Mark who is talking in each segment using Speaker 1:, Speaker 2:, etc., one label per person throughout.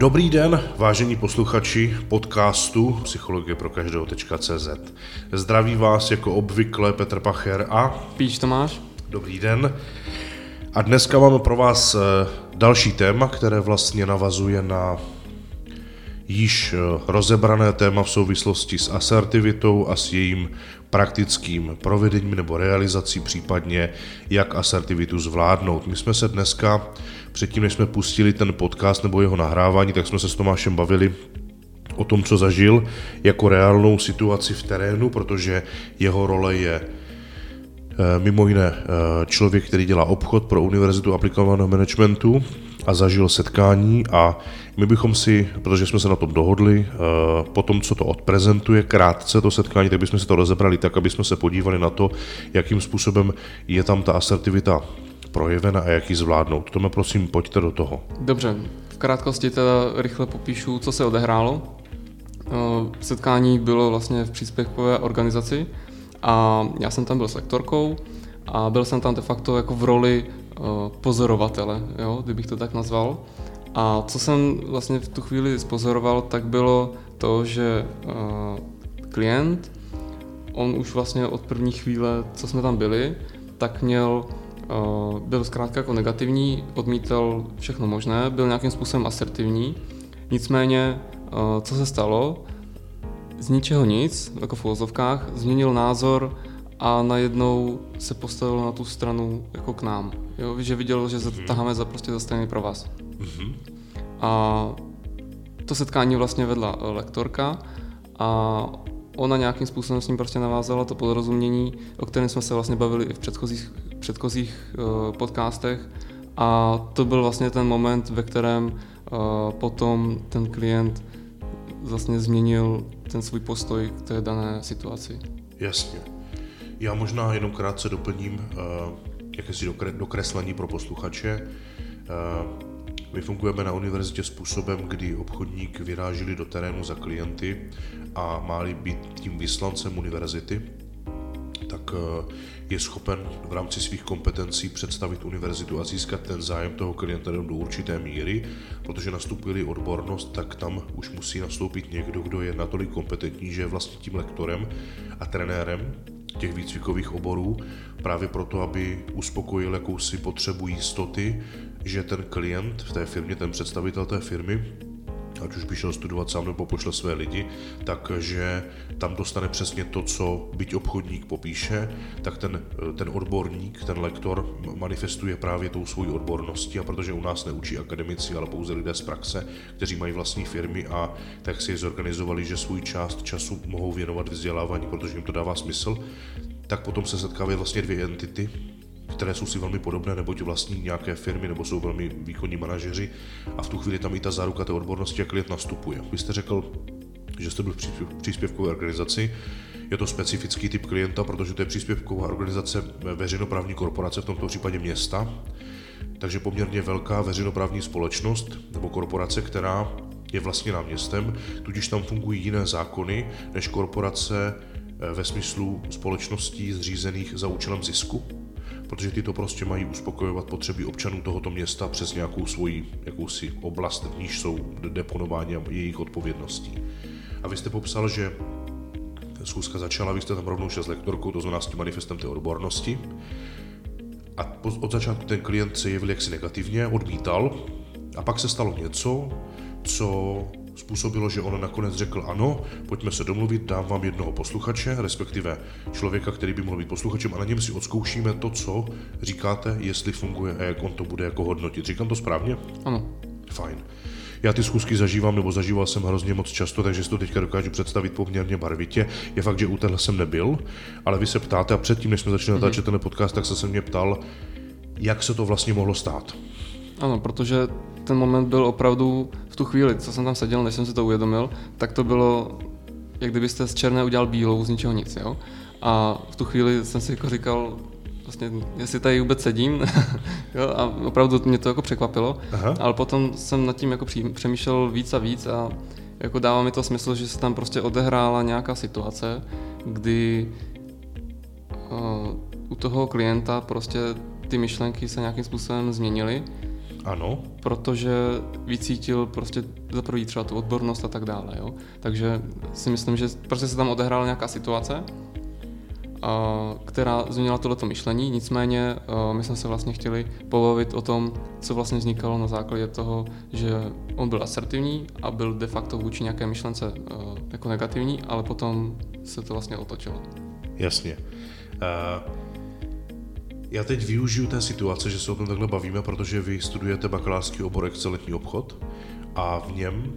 Speaker 1: Dobrý den, vážení posluchači podcastu Psychologie pro každého.cz. Zdraví vás jako obvykle Petr Pacher a
Speaker 2: Píš Tomáš.
Speaker 1: Dobrý den. A dneska máme pro vás eh, další téma, které vlastně navazuje na již eh, rozebrané téma v souvislosti s asertivitou a s jejím praktickým provedením nebo realizací, případně jak asertivitu zvládnout. My jsme se dneska, předtím než jsme pustili ten podcast nebo jeho nahrávání, tak jsme se s Tomášem bavili o tom, co zažil jako reálnou situaci v terénu, protože jeho role je eh, mimo jiné eh, člověk, který dělá obchod pro Univerzitu aplikovaného managementu a zažil setkání a my bychom si, protože jsme se na tom dohodli, eh, po tom, co to odprezentuje krátce to setkání, tak bychom si to rozebrali tak, aby jsme se podívali na to, jakým způsobem je tam ta asertivita projevena a jak ji zvládnout. Tome, prosím, pojďte do toho.
Speaker 2: Dobře, v krátkosti teda rychle popíšu, co se odehrálo. Eh, setkání bylo vlastně v příspěvkové organizaci a já jsem tam byl s a byl jsem tam de facto jako v roli eh, pozorovatele, jo, kdybych to tak nazval. A co jsem vlastně v tu chvíli spozoroval, tak bylo to, že uh, klient, on už vlastně od první chvíle, co jsme tam byli, tak měl, byl zkrátka jako negativní, odmítal všechno možné, byl nějakým způsobem asertivní. Nicméně, uh, co se stalo, z ničeho nic, jako v uvozovkách, změnil názor a najednou se postavil na tu stranu jako k nám. Jo, že viděl, že taháme za prostě za stejný pro vás. Mm-hmm. A to setkání vlastně vedla eh, lektorka a ona nějakým způsobem s ním prostě navázala to porozumění, o kterém jsme se vlastně bavili i v předchozích, předchozích uh, podcastech. A to byl vlastně ten moment, ve kterém uh, potom ten klient vlastně změnil ten svůj postoj k té dané situaci.
Speaker 1: Jasně. Já možná jenom krátce doplním uh, jakési dokreslení pro posluchače. Uh, my fungujeme na univerzitě způsobem, kdy obchodník vyrážili do terénu za klienty a má být tím vyslancem univerzity, tak eh, je schopen v rámci svých kompetencí představit univerzitu a získat ten zájem toho klienta do určité míry, protože nastupuje odbornost, tak tam už musí nastoupit někdo, kdo je natolik kompetentní, že je vlastně tím lektorem a trenérem těch výcvikových oborů, právě proto, aby uspokojil jakousi potřebu jistoty, že ten klient v té firmě, ten představitel té firmy, ať už by šel studovat sám nebo pošle své lidi, takže tam dostane přesně to, co byť obchodník popíše, tak ten, ten odborník, ten lektor manifestuje právě tou svojí odborností. A protože u nás neučí akademici, ale pouze lidé z praxe, kteří mají vlastní firmy a tak si je zorganizovali, že svůj část času mohou věnovat vzdělávání, protože jim to dává smysl, tak potom se setkávají vlastně dvě entity, které jsou si velmi podobné, neboť vlastní nějaké firmy nebo jsou velmi výkonní manažeři. A v tu chvíli tam i ta záruka té odbornosti a klient nastupuje. Vy jste řekl, že jste byl v příspěvkové organizaci, je to specifický typ klienta, protože to je příspěvková organizace veřejnoprávní korporace, v tomto případě města, takže poměrně velká veřejnoprávní společnost nebo korporace, která je vlastně městem, tudíž tam fungují jiné zákony než korporace eh, ve smyslu společností zřízených za účelem zisku protože ty to prostě mají uspokojovat potřeby občanů tohoto města přes nějakou svoji jakousi oblast, v níž jsou deponováni a jejich odpovědností. A vy jste popsal, že schůzka začala, vy jste tam rovnou šel s lektorkou, to znamená s tím manifestem té odbornosti. A od začátku ten klient se jevil jaksi negativně, odmítal, a pak se stalo něco, co způsobilo, že on nakonec řekl ano, pojďme se domluvit, dám vám jednoho posluchače, respektive člověka, který by mohl být posluchačem a na něm si odzkoušíme to, co říkáte, jestli funguje a jak on to bude jako hodnotit. Říkám to správně?
Speaker 2: Ano.
Speaker 1: Fajn. Já ty zkusky zažívám, nebo zažíval jsem hrozně moc často, takže si to teďka dokážu představit poměrně barvitě. Je fakt, že u téhle jsem nebyl, ale vy se ptáte a předtím, než jsme začali mm-hmm. natáčet ten podcast, tak se se mě ptal, jak se to vlastně mohlo stát.
Speaker 2: Ano, protože ten moment byl opravdu v tu chvíli, co jsem tam seděl, než jsem si to uvědomil, tak to bylo, jak kdybyste z černé udělal bílou z ničeho nic, jo. A v tu chvíli jsem si jako říkal, vlastně, jestli tady vůbec sedím, jo, a opravdu mě to jako překvapilo, Aha. ale potom jsem nad tím jako přemýšlel víc a víc a jako dává mi to smysl, že se tam prostě odehrála nějaká situace, kdy uh, u toho klienta prostě ty myšlenky se nějakým způsobem změnily
Speaker 1: Ano.
Speaker 2: Protože vycítil prostě za prvý třeba tu odbornost a tak dále. Jo? Takže si myslím, že prostě se tam odehrála nějaká situace, která změnila tohleto myšlení, nicméně my jsme se vlastně chtěli pobavit o tom, co vlastně vznikalo na základě toho, že on byl asertivní a byl de facto vůči nějaké myšlence jako negativní, ale potom se to vlastně otočilo.
Speaker 1: Jasně. Uh, já teď využiju té situace, že se o tom takhle bavíme, protože vy studujete bakalářský obor excelentní obchod a v něm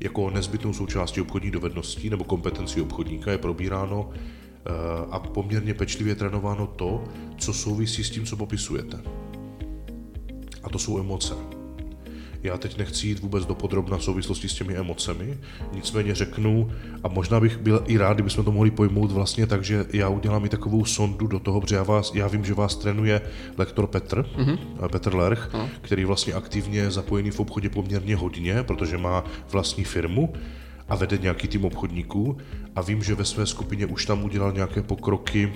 Speaker 1: jako nezbytnou součástí obchodních dovedností nebo kompetencí obchodníka je probíráno eh, a poměrně pečlivě trénováno to, co souvisí s tím, co popisujete. A to jsou emoce. Já teď nechci jít vůbec do podrobna v souvislosti s těmi emocemi, nicméně řeknu, a možná bych byl i rád, kdybychom to mohli pojmout vlastně tak, že já udělám i takovou sondu do toho, protože já, vás, já vím, že vás trénuje lektor Petr, mm-hmm. Petr Lerch, no. který vlastně aktivně je zapojený v obchodě poměrně hodně, protože má vlastní firmu a vede nějaký tým obchodníků a vím, že ve své skupině už tam udělal nějaké pokroky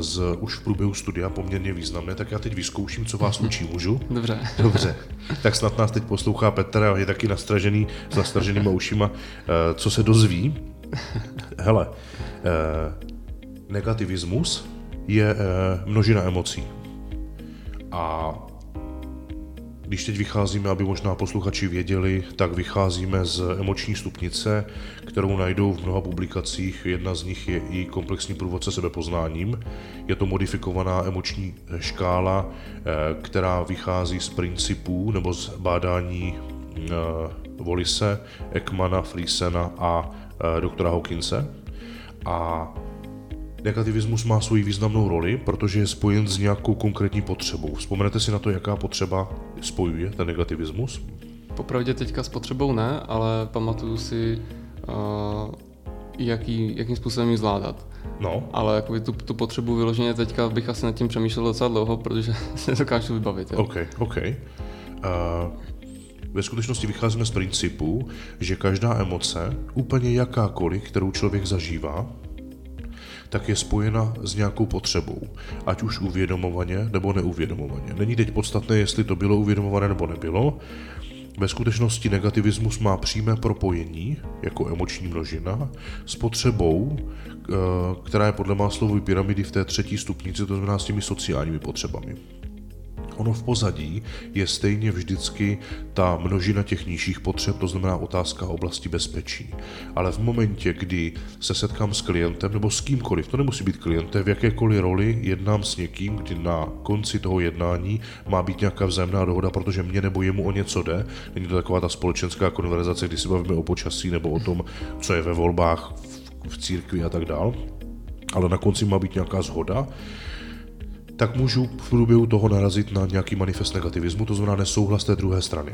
Speaker 1: z, už v průběhu studia poměrně významné, tak já teď vyzkouším, co vás učí, můžu?
Speaker 2: Dobře.
Speaker 1: Dobře. Tak snad nás teď poslouchá Petr a je taky nastražený s nastraženýma ušima, eh, co se dozví. Hele, eh, negativismus je množina emocí. A když teď vycházíme, aby možná posluchači věděli, tak vycházíme z emoční stupnice, kterou najdou v mnoha publikacích. Jedna z nich je i komplexní průvodce sebepoznáním. Je to modifikovaná emoční škála, eh, která vychází z principů nebo z bádání Volise, eh, Ekmana, Friesena a eh, doktora Hawkinse. A Negativismus má svoji významnou roli, protože je spojen s nějakou konkrétní potřebou. Vzpomenete si na to, jaká potřeba spojuje ten negativismus?
Speaker 2: Popravdě teďka s potřebou ne, ale pamatuju si, uh, jaký, jakým způsobem ji zvládat.
Speaker 1: No.
Speaker 2: Ale jakoby tu, tu potřebu vyloženě teďka bych asi nad tím přemýšlel docela dlouho, protože se dokážu vybavit. Jo.
Speaker 1: OK, OK. Uh, ve skutečnosti vycházíme z principu, že každá emoce, úplně jakákoliv, kterou člověk zažívá, tak je spojena s nějakou potřebou, ať už uvědomovaně nebo neuvědomovaně. Není teď podstatné, jestli to bylo uvědomované nebo nebylo. Ve skutečnosti negativismus má přímé propojení, jako emoční množina, s potřebou, eh, která je podle Maslowovy pyramidy v té třetí stupnici, to znamená s těmi sociálními potřebami. Ono v pozadí je stejně vždycky ta množina těch nižších potřeb, to znamená otázka oblasti bezpečí. Ale v momentě, kdy se setkám s klientem nebo s kýmkoliv, to nemusí být klientem, v jakékoliv roli jednám s někým, kdy na konci toho jednání má být nějaká vzájemná dohoda, protože mě nebo jemu o něco jde. Není to taková ta společenská konverzace, kdy si bavíme o počasí nebo o tom, co je ve volbách v církvi a tak dál. Ale na konci má být nějaká zhoda tak můžu v průběhu toho narazit na nějaký manifest negativismu, to znamená nesouhlas té druhé strany.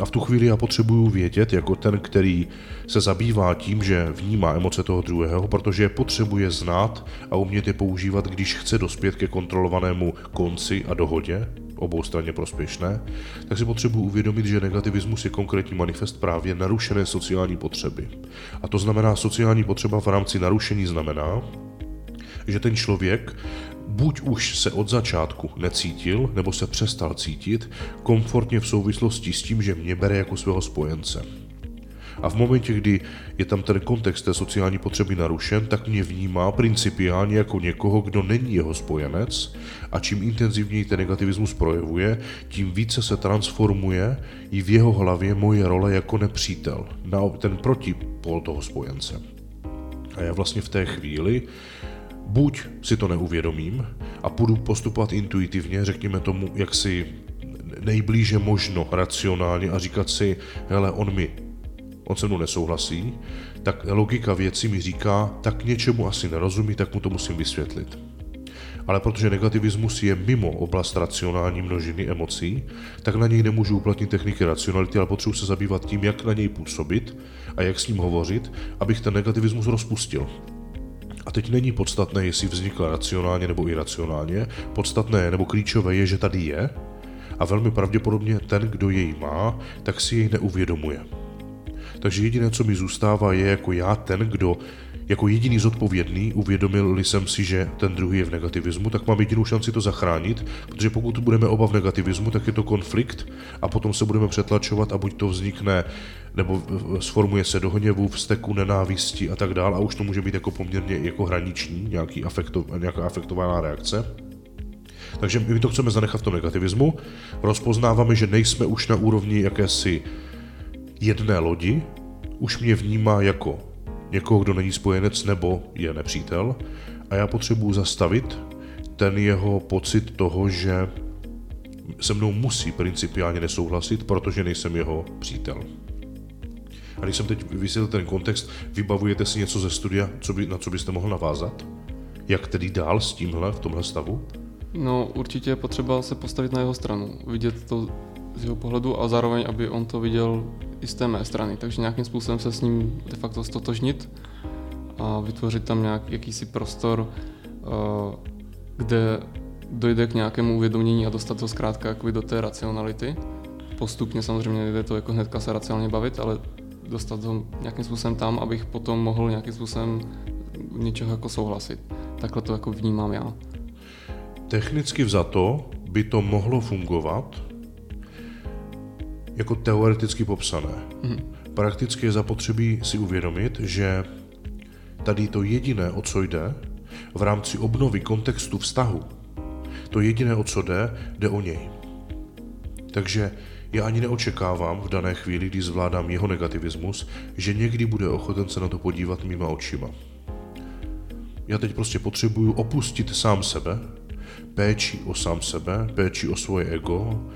Speaker 1: A v tu chvíli já potřebuju vědět, jako ten, který se zabývá tím, že vnímá emoce toho druhého, protože je potřebuje znát a umět je používat, když chce dospět ke kontrolovanému konci a dohodě, obou straně prospěšné, tak si potřebuji uvědomit, že negativismus je konkrétní manifest právě narušené sociální potřeby. A to znamená, sociální potřeba v rámci narušení znamená, že ten člověk buď už se od začátku necítil, nebo se přestal cítit komfortně v souvislosti s tím, že mě bere jako svého spojence. A v momentě, kdy je tam ten kontext té sociální potřeby narušen, tak mě vnímá principiálně jako někoho, kdo není jeho spojenec a čím intenzivněji ten negativismus projevuje, tím více se transformuje i v jeho hlavě moje role jako nepřítel, na ten protipol toho spojence. A já vlastně v té chvíli buď si to neuvědomím a půjdu postupovat intuitivně, řekněme tomu, jak si nejblíže možno racionálně a říkat si, hele, on mi, on se mnou nesouhlasí, tak logika věci mi říká, tak něčemu asi nerozumí, tak mu to musím vysvětlit. Ale protože negativismus je mimo oblast racionální množiny emocí, tak na něj nemůžu uplatnit techniky racionality, ale potřebuji se zabývat tím, jak na něj působit a jak s ním hovořit, abych ten negativismus rozpustil. A teď není podstatné, jestli vznikla racionálně nebo iracionálně, podstatné nebo klíčové je, že tady je a velmi pravděpodobně ten, kdo jej má, tak si jej neuvědomuje. Takže jediné, co mi zůstává, je jako já ten, kdo jako jediný zodpovědný, uvědomil jsem si, že ten druhý je v negativismu, tak mám jedinou šanci to zachránit, protože pokud budeme oba v negativismu, tak je to konflikt a potom se budeme přetlačovat a buď to vznikne nebo sformuje se do hněvu, vzteku, nenávisti a tak dále a už to může být jako poměrně jako hraniční, nějaký afekto, nějaká afektovaná reakce. Takže my to chceme zanechat v tom negativismu. Rozpoznáváme, že nejsme už na úrovni jakési jedné lodi, už mě vnímá jako někoho, kdo není spojenec nebo je nepřítel a já potřebuji zastavit ten jeho pocit toho, že se mnou musí principiálně nesouhlasit, protože nejsem jeho přítel. A když jsem teď vysvětlil ten kontext, vybavujete si něco ze studia, co by, na co byste mohl navázat? Jak tedy dál s tímhle, v tomhle stavu?
Speaker 2: No, určitě je potřeba se postavit na jeho stranu, vidět to z jeho pohledu a zároveň, aby on to viděl i z té mé strany. Takže nějakým způsobem se s ním de facto stotožnit a vytvořit tam nějak, jakýsi prostor, eh, kde dojde k nějakému uvědomění a dostat to zkrátka jakoby do té racionality. Postupně samozřejmě nejde to jako hnedka se racionálně bavit, ale dostat ho nějakým způsobem tam, abych potom mohl nějakým způsobem něčeho jako souhlasit. Takhle to jako vnímám já.
Speaker 1: Technicky vzato by to mohlo fungovat jako teoreticky popsané. Mm-hmm. Prakticky je zapotřebí si uvědomit, že tady to jediné, o co jde, v rámci obnovy kontextu vztahu, to jediné, o co jde, jde o něj. Takže já ani neočekávám v dané chvíli, kdy zvládám jeho negativismus, že někdy bude ochoten se na to podívat mýma očima. Já teď prostě potřebuju opustit sám sebe, péči o sám sebe, péči o svoje ego,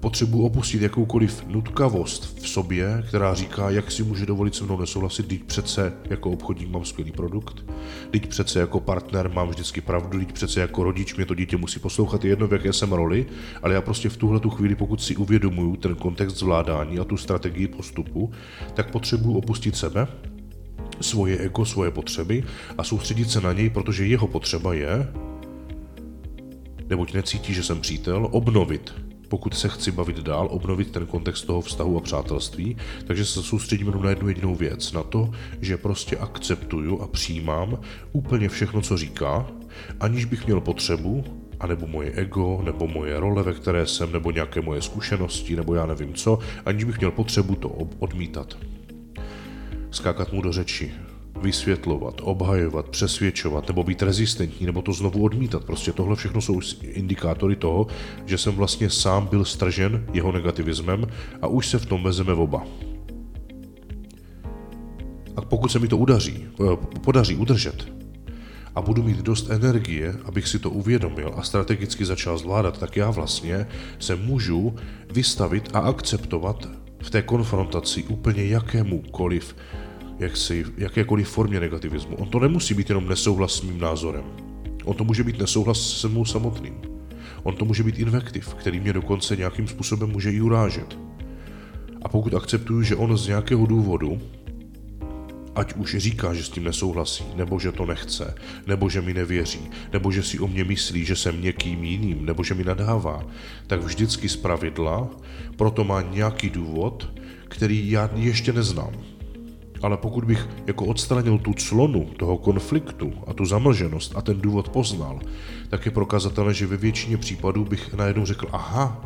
Speaker 1: potřebuji opustit jakoukoliv nutkavost v sobě, která říká, jak si může dovolit se mnou nesouhlasit, teď přece jako obchodník mám skvělý produkt, teď přece jako partner mám vždycky pravdu, teď přece jako rodič mě to dítě musí poslouchat, je jedno v jaké jsem roli, ale já prostě v tuhle tu chvíli, pokud si uvědomuju ten kontext zvládání a tu strategii postupu, tak potřebuji opustit sebe, svoje ego, svoje potřeby a soustředit se na něj, protože jeho potřeba je, neboť necítí, že jsem přítel, obnovit pokud se chci bavit dál, obnovit ten kontext toho vztahu a přátelství, takže se soustředím jenom na jednu jedinou věc, na to, že prostě akceptuju a přijímám úplně všechno, co říká, aniž bych měl potřebu, anebo moje ego, nebo moje role, ve které jsem, nebo nějaké moje zkušenosti, nebo já nevím co, aniž bych měl potřebu to odmítat. Skákat mu do řeči, vysvětlovat, obhajovat, přesvědčovat nebo být rezistentní nebo to znovu odmítat. Prostě tohle všechno jsou indikátory toho, že jsem vlastně sám byl stržen jeho negativismem a už se v tom vezeme oba. A pokud se mi to udaří, eh, podaří udržet a budu mít dost energie, abych si to uvědomil a strategicky začal zvládat, tak já vlastně se můžu vystavit a akceptovat v té konfrontaci úplně jakémukoliv jaksi, jakékoliv formě negativismu. On to nemusí být jenom nesouhlas s mým názorem. On to může být nesouhlas se mnou samotným. On to může být invektiv, který mě dokonce nějakým způsobem může i urážet. A pokud akceptuju, že on z nějakého důvodu, ať už říká, že s tím nesouhlasí, nebo že to nechce, nebo že mi nevěří, nebo že si o mě myslí, že jsem někým jiným, nebo že mi nadává, tak vždycky z pravidla proto má nějaký důvod, který já ještě neznám. Ale pokud bych jako odstranil tu clonu toho konfliktu a tu zamlženost a ten důvod poznal, tak je prokazatelné, že ve většině případů bych najednou řekl, aha,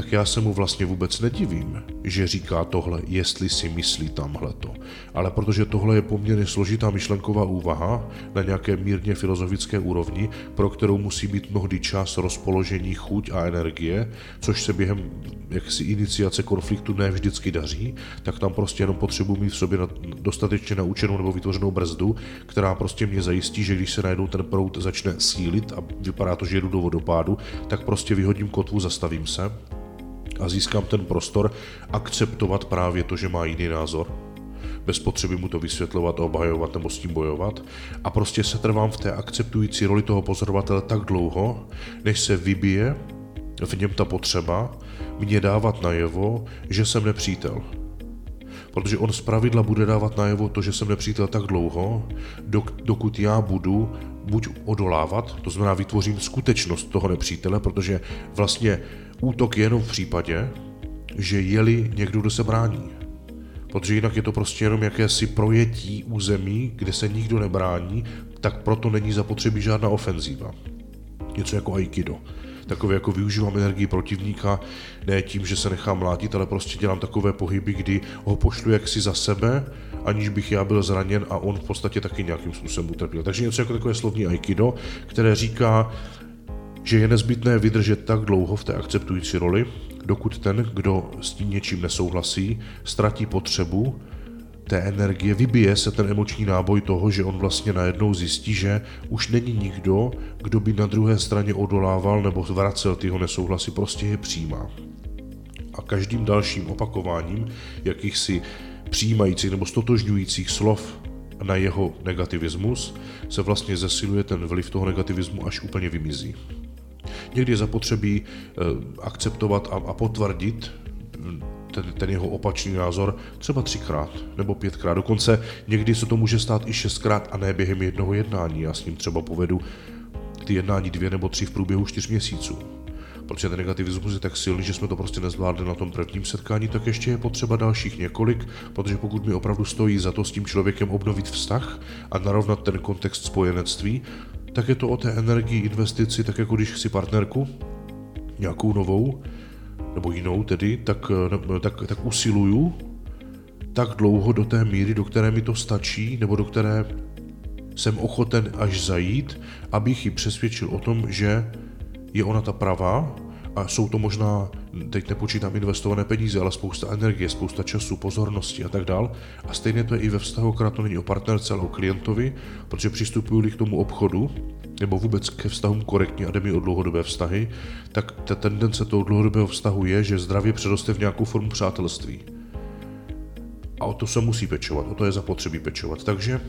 Speaker 1: tak já se mu vlastně vůbec nedivím, že říká tohle, jestli si myslí tamhleto. Ale protože tohle je poměrně složitá myšlenková úvaha na nějaké mírně filozofické úrovni, pro kterou musí být mnohdy čas, rozpoložení, chuť a energie, což se během jaksi iniciace konfliktu ne vždycky daří, tak tam prostě jenom potřebuji mít v sobě dostatečně naučenou nebo vytvořenou brzdu, která prostě mě zajistí, že když se najednou ten prout začne sílit a vypadá to, že jedu do vodopádu, tak prostě vyhodím kotvu, zastavím se a získám ten prostor akceptovat právě to, že má jiný názor, bez potřeby mu to vysvětlovat, obhajovat nebo s tím bojovat a prostě se trvám v té akceptující roli toho pozorovatele tak dlouho, než se vybije v něm ta potřeba mě dávat najevo, že jsem nepřítel. Protože on z pravidla bude dávat najevo to, že jsem nepřítel tak dlouho, dok, dokud já budu buď odolávat, to znamená vytvořím skutečnost toho nepřítele, protože vlastně útok je jenom v případě, že jeli někdo, kdo se brání. Protože jinak je to prostě jenom jakési projetí území, kde se nikdo nebrání, tak proto není zapotřebí žádná ofenzíva. Něco jako aikido. Takové jako využívám energii protivníka, ne tím, že se nechám mlátit, ale prostě dělám takové pohyby, kdy ho pošlu jaksi za sebe, aniž bych já byl zraněn a on v podstatě taky nějakým způsobem utrpěl. Takže něco jako takové slovní aikido, které říká, že je nezbytné vydržet tak dlouho v té akceptující roli, dokud ten, kdo s tím něčím nesouhlasí, ztratí potřebu té energie, vybije se ten emoční náboj toho, že on vlastně najednou zjistí, že už není nikdo, kdo by na druhé straně odolával nebo vracel tyho nesouhlasy, prostě je přijímá. A každým dalším opakováním jakýchsi přijímajících nebo stotožňujících slov na jeho negativismus se vlastně zesiluje ten vliv toho negativismu, až úplně vymizí. Někdy je zapotřebí eh, akceptovat a, potvrdit hm, ten, ten jeho opačný názor třeba třikrát nebo pětkrát. Dokonce někdy se to může stát i šestkrát a ne během jednoho jednání. Já s ním třeba povedu ty jednání dvě nebo tři v průběhu čtyř měsíců. Protože ten negativismus je tak silný, že jsme to prostě nezvládli na tom prvním setkání, tak ještě je potřeba dalších několik, protože pokud mi opravdu stojí za to s tím člověkem obnovit vztah a narovnat ten kontext spojenectví, tak je to o té energii investici, tak jako když chci partnerku, nějakou novou, nebo jinou tedy, tak, tak, tak usiluju tak dlouho do té míry, do které mi to stačí, nebo do které jsem ochoten až zajít, abych ji přesvědčil o tom, že je ona ta pravá a jsou to možná, teď nepočítám investované peníze, ale spousta energie, spousta času, pozornosti a tak dál. A stejně to je i ve vztahu, akorát to není o partnerce, ale o klientovi, protože přistupuju k tomu obchodu, nebo vůbec ke vztahům korektně a jde mi o dlouhodobé vztahy, tak ta tendence toho dlouhodobého vztahu je, že zdravě přeroste v nějakou formu přátelství. A o to se musí pečovat, o to je zapotřebí pečovat. Takže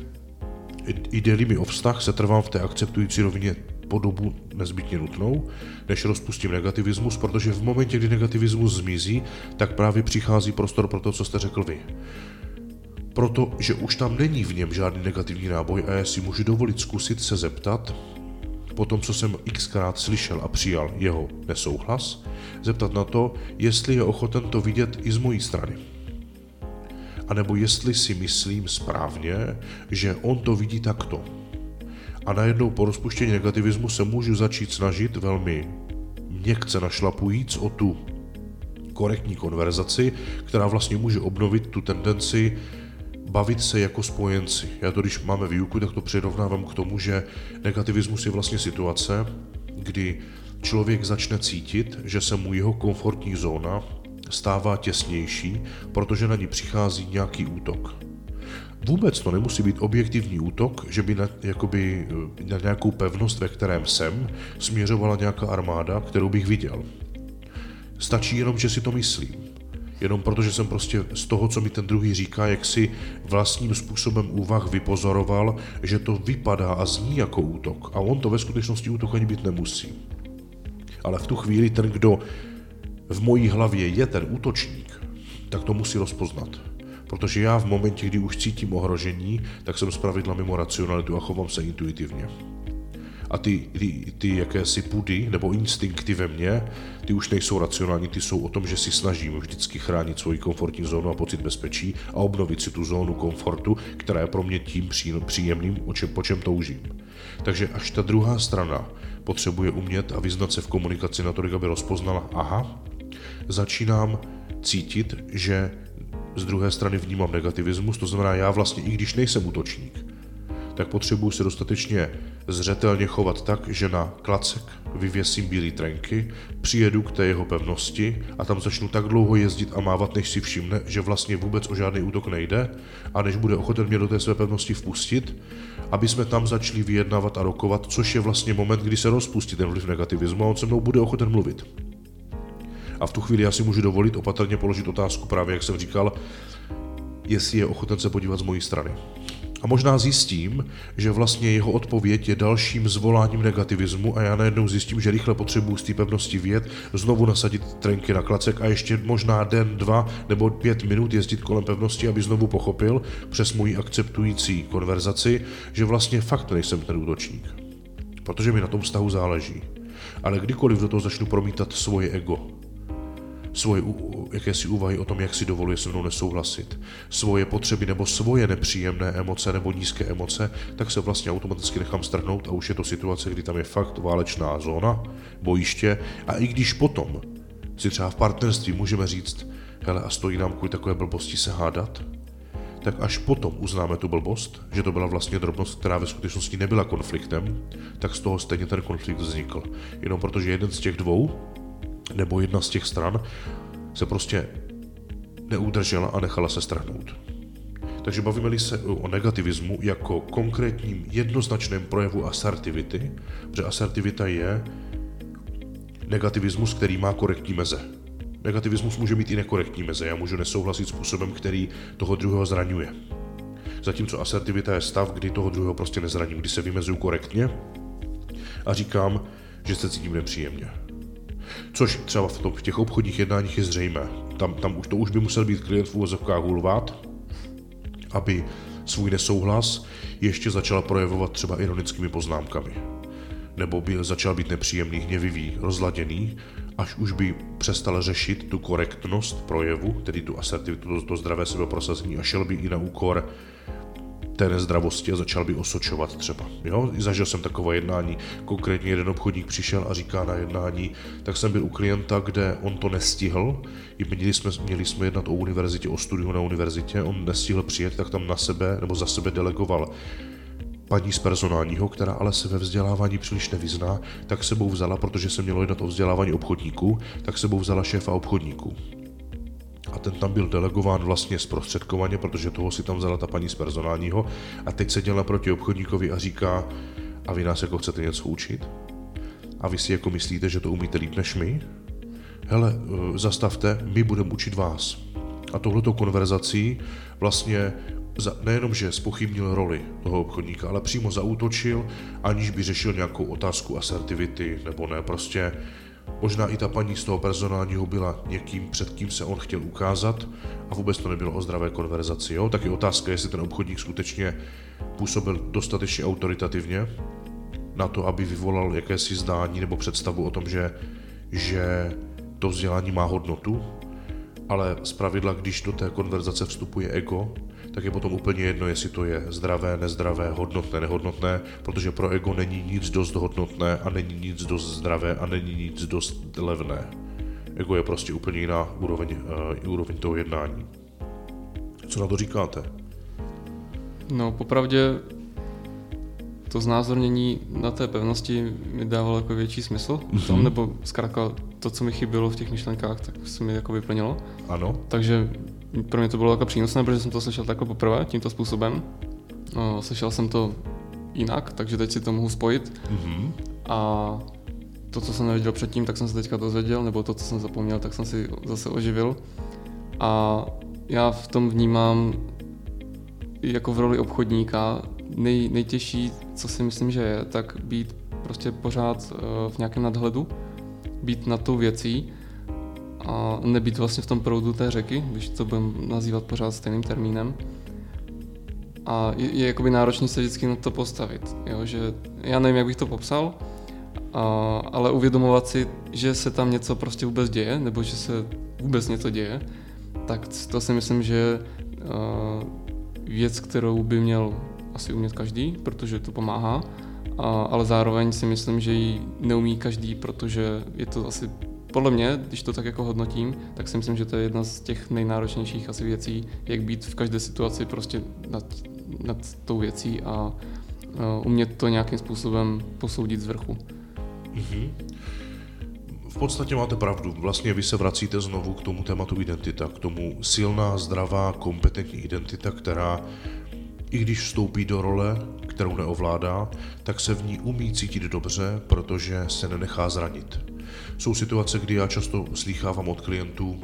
Speaker 1: jde mi o vztah, se trvám v té akceptující rovině po dobu nezbytně nutnou, než rozpustím negativismus, protože v momentě, kdy negativismus zmizí, tak právě přichází prostor pro to, co jste řekl vy. Protože už tam není v něm žádný negativní náboj a já si můžu dovolit zkusit se zeptat, po tom, co jsem xkrát slyšel a přijal jeho nesouhlas, zeptat na to, jestli je ochoten to vidět i z mojí strany. A nebo jestli si myslím správně, že on to vidí takto. A najednou po rozpuštění negativismu se můžu začít snažit velmi měkce našlapujíc o tu korektní konverzaci, která vlastně může obnovit tu tendenci bavit se jako spojenci. Já to, když máme výuku, tak to přirovnávám k tomu, že negativismus je vlastně situace, kdy člověk začne cítit, že se mu jeho komfortní zóna stává těsnější, protože na ní přichází nějaký útok. Vůbec to nemusí být objektivní útok, že by na, jakoby, na nějakou pevnost, ve kterém jsem, směřovala nějaká armáda, kterou bych viděl. Stačí jenom, že si to myslím jenom protože jsem prostě z toho, co mi ten druhý říká, jak si vlastním způsobem úvah vypozoroval, že to vypadá a zní jako útok. A on to ve skutečnosti útok ani být nemusí. Ale v tu chvíli ten, kdo v mojí hlavě je ten útočník, tak to musí rozpoznat. Protože já v momentě, kdy už cítím ohrožení, tak jsem zpravidla mimo racionalitu a chovám se intuitivně a ty, ty, ty jakési pudy nebo instinkty ve mně, ty už nejsou racionální, ty jsou o tom, že si snažím vždycky chránit svoji komfortní zónu a pocit bezpečí a obnovit si tu zónu komfortu, která je pro mě tím příjemným, o čem, po čem toužím. Takže až ta druhá strana potřebuje umět a vyznat se v komunikaci na to, aby rozpoznala, aha, začínám cítit, že z druhé strany vnímám negativismus, to znamená, já vlastně, i když nejsem útočník, tak potřebuji se dostatečně zřetelně chovat tak, že na klacek vyvěsím bílé trenky, přijedu k té jeho pevnosti a tam začnu tak dlouho jezdit a mávat, než si všimne, že vlastně vůbec o žádný útok nejde a než bude ochoten mě do té své pevnosti vpustit, aby jsme tam začali vyjednávat a rokovat, což je vlastně moment, kdy se rozpustí ten vliv negativismu a on se mnou bude ochoten mluvit. A v tu chvíli já si můžu dovolit opatrně položit otázku právě, jak jsem říkal, jestli je ochoten se podívat z mojí strany. A možná zjistím, že vlastně jeho odpověď je dalším zvoláním negativismu a já najednou zjistím, že rychle potřebuji z té pevnosti vět, znovu nasadit trenky na klacek a ještě možná den, dva nebo pět minut jezdit kolem pevnosti, aby znovu pochopil přes moji akceptující konverzaci, že vlastně fakt nejsem ten útočník. Protože mi na tom vztahu záleží. Ale kdykoliv do toho začnu promítat svoje ego, svoje jakési úvahy o tom, jak si dovoluje se mnou nesouhlasit, svoje potřeby nebo svoje nepříjemné emoce nebo nízké emoce, tak se vlastně automaticky nechám strhnout a už je to situace, kdy tam je fakt válečná zóna, bojiště. A i když potom si třeba v partnerství můžeme říct, hele a stojí nám kvůli takové blbosti se hádat, tak až potom uznáme tu blbost, že to byla vlastně drobnost, která ve skutečnosti nebyla konfliktem, tak z toho stejně ten konflikt vznikl. Jenom protože jeden z těch dvou, nebo jedna z těch stran, se prostě neudržela a nechala se strhnout. Takže bavíme-li se o negativismu jako konkrétním jednoznačném projevu asertivity, protože asertivita je negativismus, který má korektní meze. Negativismus může mít i nekorektní meze. Já můžu nesouhlasit způsobem, který toho druhého zraňuje. Zatímco asertivita je stav, kdy toho druhého prostě nezraním, kdy se vymezuju korektně a říkám, že se cítím nepříjemně. Což třeba v, tom, v těch obchodních jednáních je zřejmé. Tam, tam už to už by musel být klient v úvozovkách hulvát, aby svůj nesouhlas ještě začala projevovat třeba ironickými poznámkami. Nebo by začal být nepříjemný, hněvivý, rozladěný až už by přestal řešit tu korektnost projevu, tedy tu asertivitu, to, to zdravé sebeprosazení a šel by i na úkor té nezdravosti a začal by osočovat třeba. Jo? Zažil jsem takové jednání, konkrétně jeden obchodník přišel a říká na jednání, tak jsem byl u klienta, kde on to nestihl, měli jsme, měli jsme jednat o univerzitě, o studiu na univerzitě, on nestihl přijet, tak tam na sebe nebo za sebe delegoval paní z personálního, která ale se ve vzdělávání příliš nevyzná, tak sebou vzala, protože se mělo jednat o vzdělávání obchodníků, tak sebou vzala šéfa obchodníků. Ten tam byl delegován vlastně zprostředkovaně, protože toho si tam vzala ta paní z personálního a teď seděl naproti obchodníkovi a říká, a vy nás jako chcete něco učit? A vy si jako myslíte, že to umíte líp než my? Hele, eh, zastavte, my budeme učit vás. A tohleto konverzací vlastně za, nejenom, že spochybnil roli toho obchodníka, ale přímo zaútočil, aniž by řešil nějakou otázku asertivity nebo ne. Prostě možná i ta paní z toho personálního byla někým, před kým se on chtěl ukázat a vůbec to nebylo o zdravé konverzaci. Jo? Tak je otázka, jestli ten obchodník skutečně působil dostatečně autoritativně na to, aby vyvolal jakési zdání nebo představu o tom, že, že to vzdělání má hodnotu, ale z pravidla, když do té konverzace vstupuje ego, tak je potom úplně jedno, jestli to je zdravé, nezdravé, hodnotné, nehodnotné, protože pro ego není nic dost hodnotné a není nic dost zdravé a není nic dost levné. Ego je prostě úplně jiná úroveň, uh, úroveň toho jednání. Co na to říkáte?
Speaker 2: No, popravdě to znázornění na té pevnosti mi dávalo jako větší smysl mm-hmm. tom, nebo zkrátka to, co mi chybělo v těch myšlenkách, tak se mi jako vyplnilo.
Speaker 1: Ano.
Speaker 2: Takže pro mě to bylo jako přínosné, protože jsem to slyšel takhle poprvé tímto způsobem. No, slyšel jsem to jinak, takže teď si to mohu spojit. Mm-hmm. A to, co jsem nevěděl předtím, tak jsem se teďka dozvěděl, nebo to, co jsem zapomněl, tak jsem si zase oživil. A já v tom vnímám jako v roli obchodníka nej, nejtěžší, co si myslím, že je, tak být prostě pořád uh, v nějakém nadhledu, být nad tou věcí a nebýt vlastně v tom proudu té řeky, když to budeme nazývat pořád stejným termínem. A je, je jakoby náročný se vždycky na to postavit, jo? že já nevím, jak bych to popsal, a, ale uvědomovat si, že se tam něco prostě vůbec děje, nebo že se vůbec něco děje, tak to si myslím, že je věc, kterou by měl asi umět každý, protože to pomáhá, a, ale zároveň si myslím, že ji neumí každý, protože je to asi podle mě, když to tak jako hodnotím, tak si myslím, že to je jedna z těch nejnáročnějších asi věcí, jak být v každé situaci prostě nad, nad tou věcí a uh, umět to nějakým způsobem posoudit z vrchu. Mm-hmm.
Speaker 1: V podstatě máte pravdu. Vlastně vy se vracíte znovu k tomu tématu identita, k tomu silná, zdravá, kompetentní identita, která i když vstoupí do role, kterou neovládá, tak se v ní umí cítit dobře, protože se nenechá zranit. Jsou situace, kdy já často slýchávám od klientů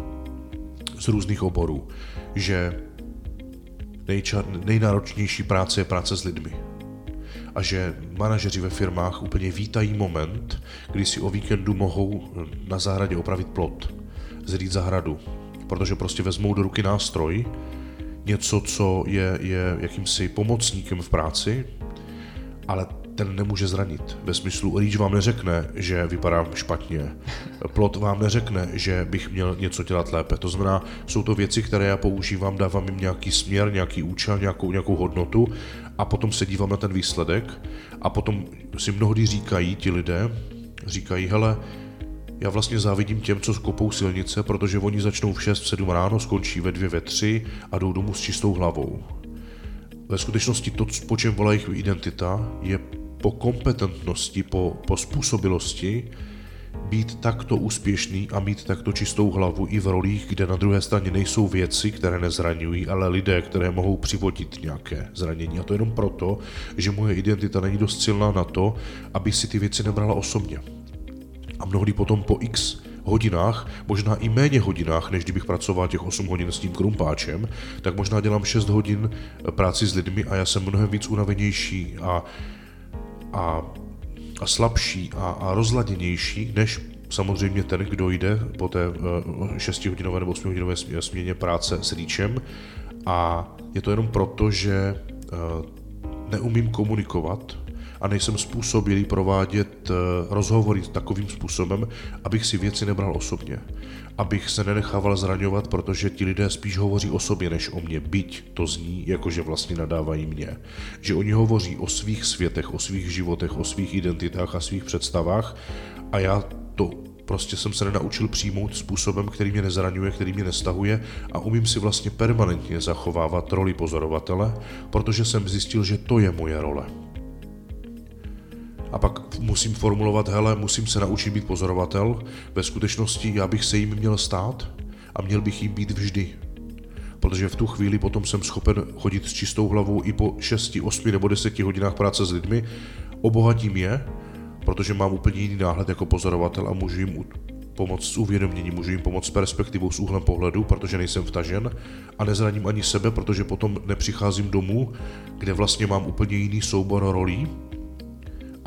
Speaker 1: z různých oborů, že nejča- nejnáročnější práce je práce s lidmi. A že manažeři ve firmách úplně vítají moment, kdy si o víkendu mohou na zahradě opravit plot, zrít zahradu, protože prostě vezmou do ruky nástroj, něco, co je, je jakýmsi pomocníkem v práci, ale ten nemůže zranit. Ve smyslu, rýč vám neřekne, že vypadám špatně. Plot vám neřekne, že bych měl něco dělat lépe. To znamená, jsou to věci, které já používám, dávám jim nějaký směr, nějaký účel, nějakou, nějakou hodnotu a potom se dívám na ten výsledek a potom si mnohdy říkají ti lidé, říkají, hele, já vlastně závidím těm, co kopou silnice, protože oni začnou v 6, v 7 ráno, skončí ve 2, ve 3 a jdou domů s čistou hlavou. Ve skutečnosti to, po čem volá jejich identita, je po kompetentnosti, po, po způsobilosti být takto úspěšný a mít takto čistou hlavu i v rolích, kde na druhé straně nejsou věci, které nezraňují, ale lidé, které mohou přivodit nějaké zranění. A to jenom proto, že moje identita není dost silná na to, aby si ty věci nebrala osobně. A mnohdy potom po x hodinách, možná i méně hodinách, než kdybych pracoval těch 8 hodin s tím krumpáčem, tak možná dělám 6 hodin práci s lidmi a já jsem mnohem víc unavenější a, a, a slabší a, a rozladěnější, než samozřejmě ten, kdo jde po té 6-hodinové eh, nebo 8-hodinové směně práce s rýčem. A je to jenom proto, že eh, neumím komunikovat a nejsem způsobilý provádět eh, rozhovory takovým způsobem, abych si věci nebral osobně. Abych se nenechával zraňovat, protože ti lidé spíš hovoří o sobě než o mně, byť to zní, jakože vlastně nadávají mě. Že oni hovoří o svých světech, o svých životech, o svých identitách a svých představách a já to prostě jsem se nenaučil přijmout způsobem, který mě nezraňuje, který mě nestahuje a umím si vlastně permanentně zachovávat roli pozorovatele, protože jsem zjistil, že to je moje role a pak musím formulovat, hele, musím se naučit být pozorovatel, ve skutečnosti já bych se jim měl stát a měl bych jim být vždy. Protože v tu chvíli potom jsem schopen chodit s čistou hlavou i po 6, 8 nebo 10 hodinách práce s lidmi, obohatím je, protože mám úplně jiný náhled jako pozorovatel a můžu jim pomoct s uvědoměním, můžu jim pomoct s perspektivou, s úhlem pohledu, protože nejsem vtažen a nezraním ani sebe, protože potom nepřicházím domů, kde vlastně mám úplně jiný soubor rolí,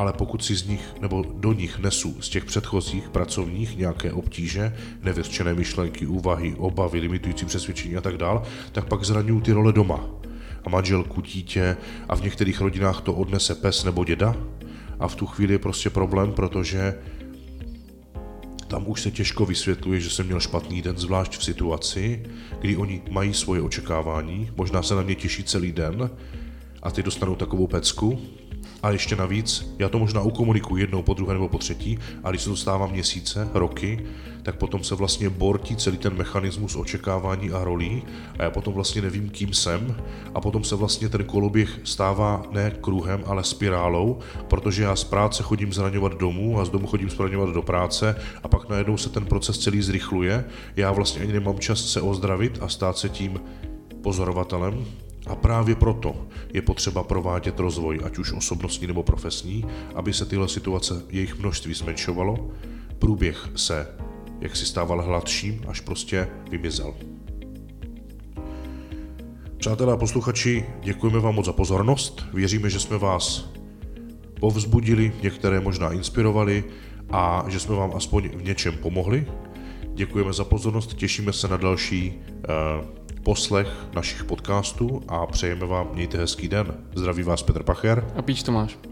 Speaker 1: ale pokud si z nich nebo do nich nesu z těch předchozích pracovních nějaké obtíže, nevyřčené myšlenky, úvahy, obavy, limitující přesvědčení a tak dál, tak pak zraňuju ty role doma. A manželku, dítě a v některých rodinách to odnese pes nebo děda. A v tu chvíli je prostě problém, protože tam už se těžko vysvětluje, že jsem měl špatný den, zvlášť v situaci, kdy oni mají svoje očekávání, možná se na mě těší celý den a ty dostanou takovou pecku, a ještě navíc, já to možná ukomunikuji jednou, po druhé nebo po třetí, a když se to stává měsíce, roky, tak potom se vlastně bortí celý ten mechanismus očekávání a rolí a já potom vlastně nevím, kým jsem a potom se vlastně ten koloběh stává ne kruhem, ale spirálou, protože já z práce chodím zraňovat domů a z domu chodím zraňovat do práce a pak najednou se ten proces celý zrychluje. Já vlastně ani nemám čas se ozdravit a stát se tím pozorovatelem, a právě proto je potřeba provádět rozvoj, ať už osobnostní nebo profesní, aby se tyhle situace, jejich množství zmenšovalo, průběh se jak si stával hladším, až prostě vymizel. Přátelé a posluchači, děkujeme vám moc za pozornost. Věříme, že jsme vás povzbudili, některé možná inspirovali a že jsme vám aspoň v něčem pomohli. Děkujeme za pozornost, těšíme se na další uh, poslech našich podcastů a přejeme vám, mějte hezký den. Zdraví vás Petr Pacher
Speaker 2: a Píč Tomáš.